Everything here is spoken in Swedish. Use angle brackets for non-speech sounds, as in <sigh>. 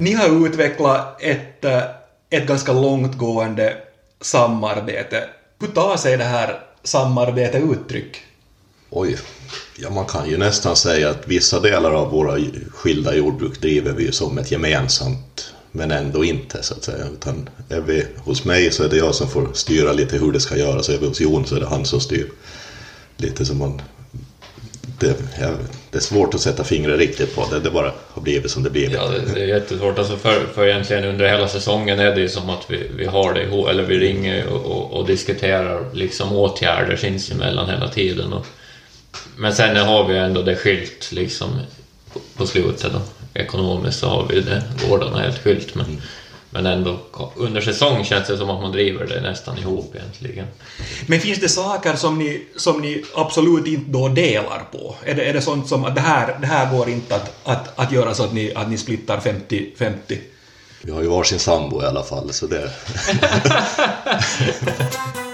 Ni har utvecklat ett, ett ganska långtgående samarbete. Hur tar sig det här samarbetet uttryck? Oj, ja man kan ju nästan säga att vissa delar av våra skilda jordbruk driver vi ju som ett gemensamt men ändå inte så att säga. Utan är vi hos mig så är det jag som får styra lite hur det ska göras. Är vi hos Jon så är det han som styr. Lite som man... Det, det är svårt att sätta fingret riktigt på det. Det bara har blivit som det blivit. Ja, det, det är jättesvårt. Alltså för, för egentligen under hela säsongen är det ju som att vi, vi har det ihop, eller vi ringer och, och, och diskuterar liksom åtgärder sinsemellan hela tiden. Och, men sen har vi ändå det skilt liksom på, på slutet. Då. Ekonomiskt så har vi det, gårdarna helt skilt. Men, men ändå under säsong känns det som att man driver det nästan ihop egentligen. Men finns det saker som ni, som ni absolut inte då delar på? Är det, är det sånt som att det här, det här går inte att, att, att göra så att ni, att ni splittar 50-50? Vi har ju varsin sambo i alla fall så det... <laughs>